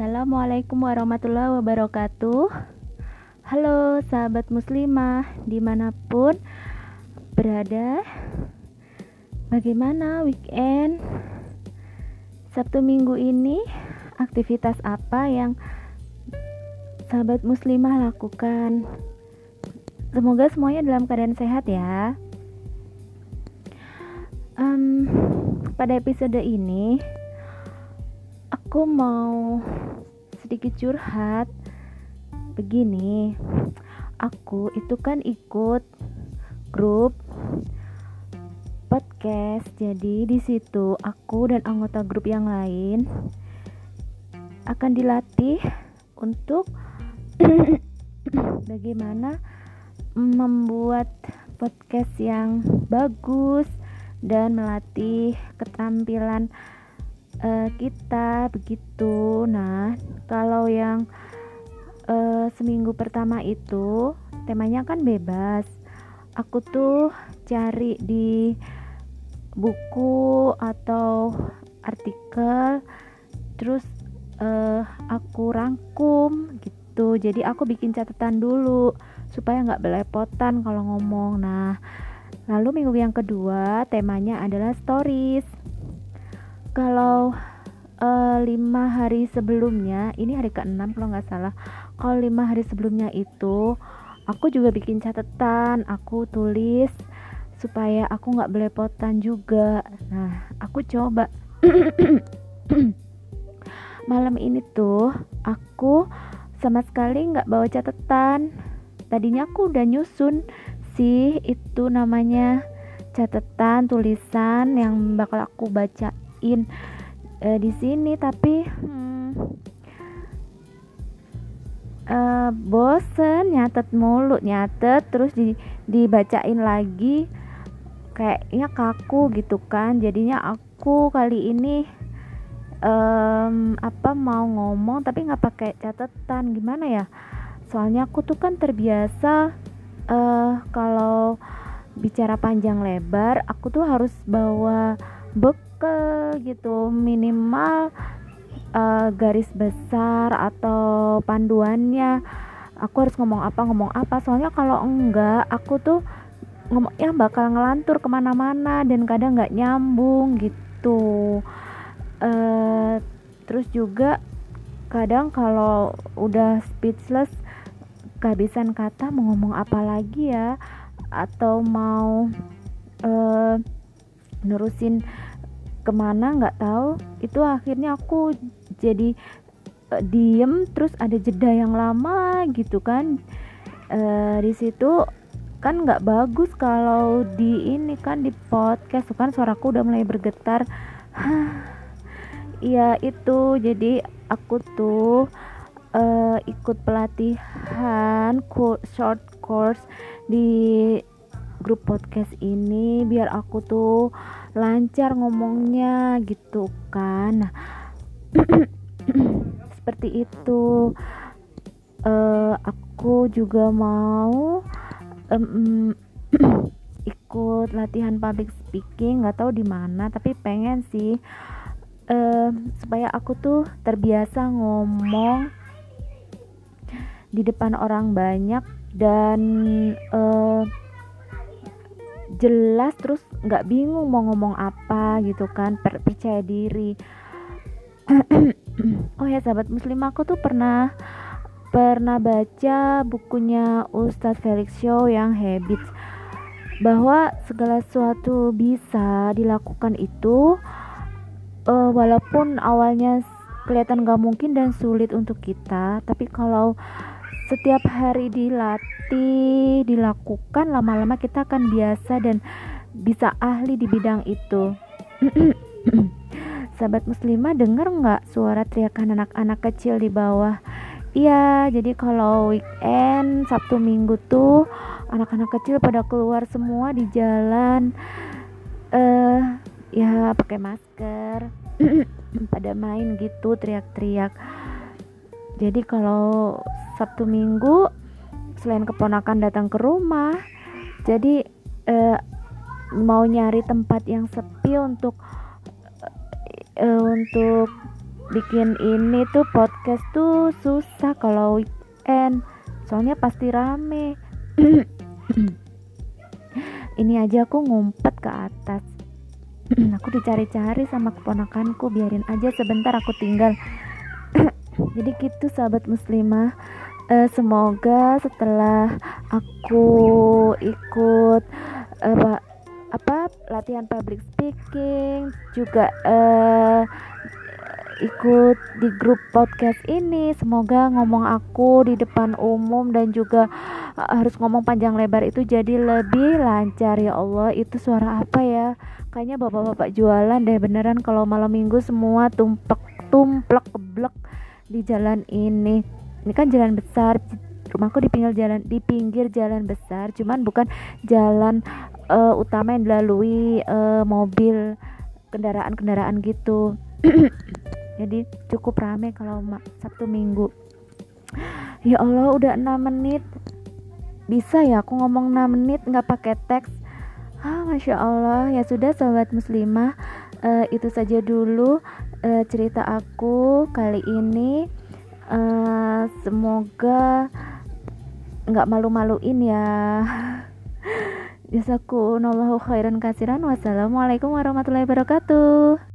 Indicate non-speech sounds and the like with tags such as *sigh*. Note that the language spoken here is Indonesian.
Assalamualaikum warahmatullahi wabarakatuh. Halo sahabat muslimah di mana pun berada Bagaimana weekend? Sabtu minggu ini aktivitas apa yang sahabat muslimah lakukan? Semoga semuanya dalam keadaan sehat ya. Um, Pada episode ini aku mau sedikit curhat. Begini aku itu kan ikut grup podcast. Jadi di situ aku dan anggota grup yang lain akan dilatih untuk *coughs* bagaimana membuat podcast yang bagus dan melatih keterampilan uh, kita begitu. Nah, kalau yang uh, seminggu pertama itu temanya kan bebas. Aku tuh cari di buku atau artikel, terus uh, aku rangkum gitu. Jadi aku bikin catatan dulu supaya nggak belepotan kalau ngomong. Nah, lalu minggu yang kedua temanya adalah stories kalau uh, lima hari sebelumnya ini hari ke-6 kalau nggak salah. Kalau lima hari sebelumnya itu aku juga bikin catatan aku tulis supaya aku nggak belepotan juga. Nah aku coba. *clears throat* Malam ini tuh aku sama sekali nggak bawa catatan. Tadinya aku udah nyusun sih itu namanya catatan tulisan yang bakal aku baca bacain uh, di sini tapi hmm, uh, bosen nyatet mulu nyatet terus di, dibacain lagi kayaknya kaku gitu kan. Jadinya aku kali ini um, apa mau ngomong tapi nggak pakai catatan. Gimana ya? Soalnya aku tuh kan terbiasa uh, kalau bicara panjang lebar aku tuh harus bawa circle gitu. Minimal uh, garis besar atau panduannya. Aku harus ngomong apa ngomong apa. Soalnya kalau enggak aku tuh ngomongnya bakal ngelantur ke mana-mana dan kadang nggak nyambung gitu. Uh, terus juga kadang kalau udah speechless kehabisan kata mau ngomong apa lagi ya? Atau mau uh, nerusin ke mana nggak tahu. Itu akhirnya aku jadi uh, diem terus ada jeda yang lama gitu kan. Uh, di situ kan nggak bagus kalau di ini kan di podcast kan suaraku udah mulai bergetar. *sighs* Iya itu. Jadi aku tuh uh, ikut pelatihan short course di grup podcast ini biar aku tuh lancar ngomongnya gitu kan. Nah, *clears throat* seperti itu. Uh, aku juga mau um, *clears throat* ikut latihan public speaking nggak tahu di mana tapi pengen sih uh, supaya aku tuh terbiasa ngomong di depan orang banyak dan uh, jelas terus nggak bingung mau ngomong apa gitu kan per percaya diri. *clears throat* Oh ya sahabat muslim aku tuh pernah pernah baca bukunya Ustadz Felix Show yang Habits bahwa segala sesuatu bisa dilakukan itu uh, walaupun awalnya kelihatan gak mungkin dan sulit untuk kita tapi kalau setiap hari dilatih dilakukan lama-lama kita akan biasa dan bisa ahli di bidang itu. *clears throat* Sahabat muslimah dengar nggak suara teriakan anak-anak kecil di bawah? Iya jadi kalau weekend sabtu minggu tuh anak-anak kecil pada keluar semua di jalan eh uh, ya pakai masker *clears throat* pada main gitu teriak-teriak. Jadi kalau Sabtu Minggu selain keponakan datang ke rumah jadi eh, mau nyari tempat yang sepi untuk eh, untuk bikin ini tuh podcast tuh susah kalau weekend soalnya pasti rame. *clears throat* Ini aja aku ngumpet ke atas. *clears throat* Aku dicari-cari sama keponakanku biarin aja sebentar aku tinggal. *clears throat* Jadi gitu sahabat muslimah uh, semoga setelah aku ikut uh, apa latihan public speaking juga uh, ikut di grup podcast ini semoga ngomong aku di depan umum dan juga harus ngomong panjang lebar itu jadi lebih lancar. Ya Allah itu suara apa ya? Kayaknya bapak-bapak jualan deh beneran kalau malam minggu semua tumplek tumplek keblek di jalan ini ini kan jalan besar rumahku di pinggir jalan di pinggir jalan besar cuman bukan jalan uh, utama yang dilalui uh, mobil kendaraan-kendaraan gitu. *clears throat* Jadi cukup rame kalau Sabtu Minggu. Ya Allah udah 6 menit. Bisa ya aku ngomong 6 menit nggak pakai teks? Ah masya Allah. Ya sudah sobat muslimah uh, itu saja dulu uh, cerita aku kali ini uh, semoga nggak malu-maluin ya *laughs* Jazakumullahu khairan kasiran. Wassalamualaikum warahmatullahi wabarakatuh.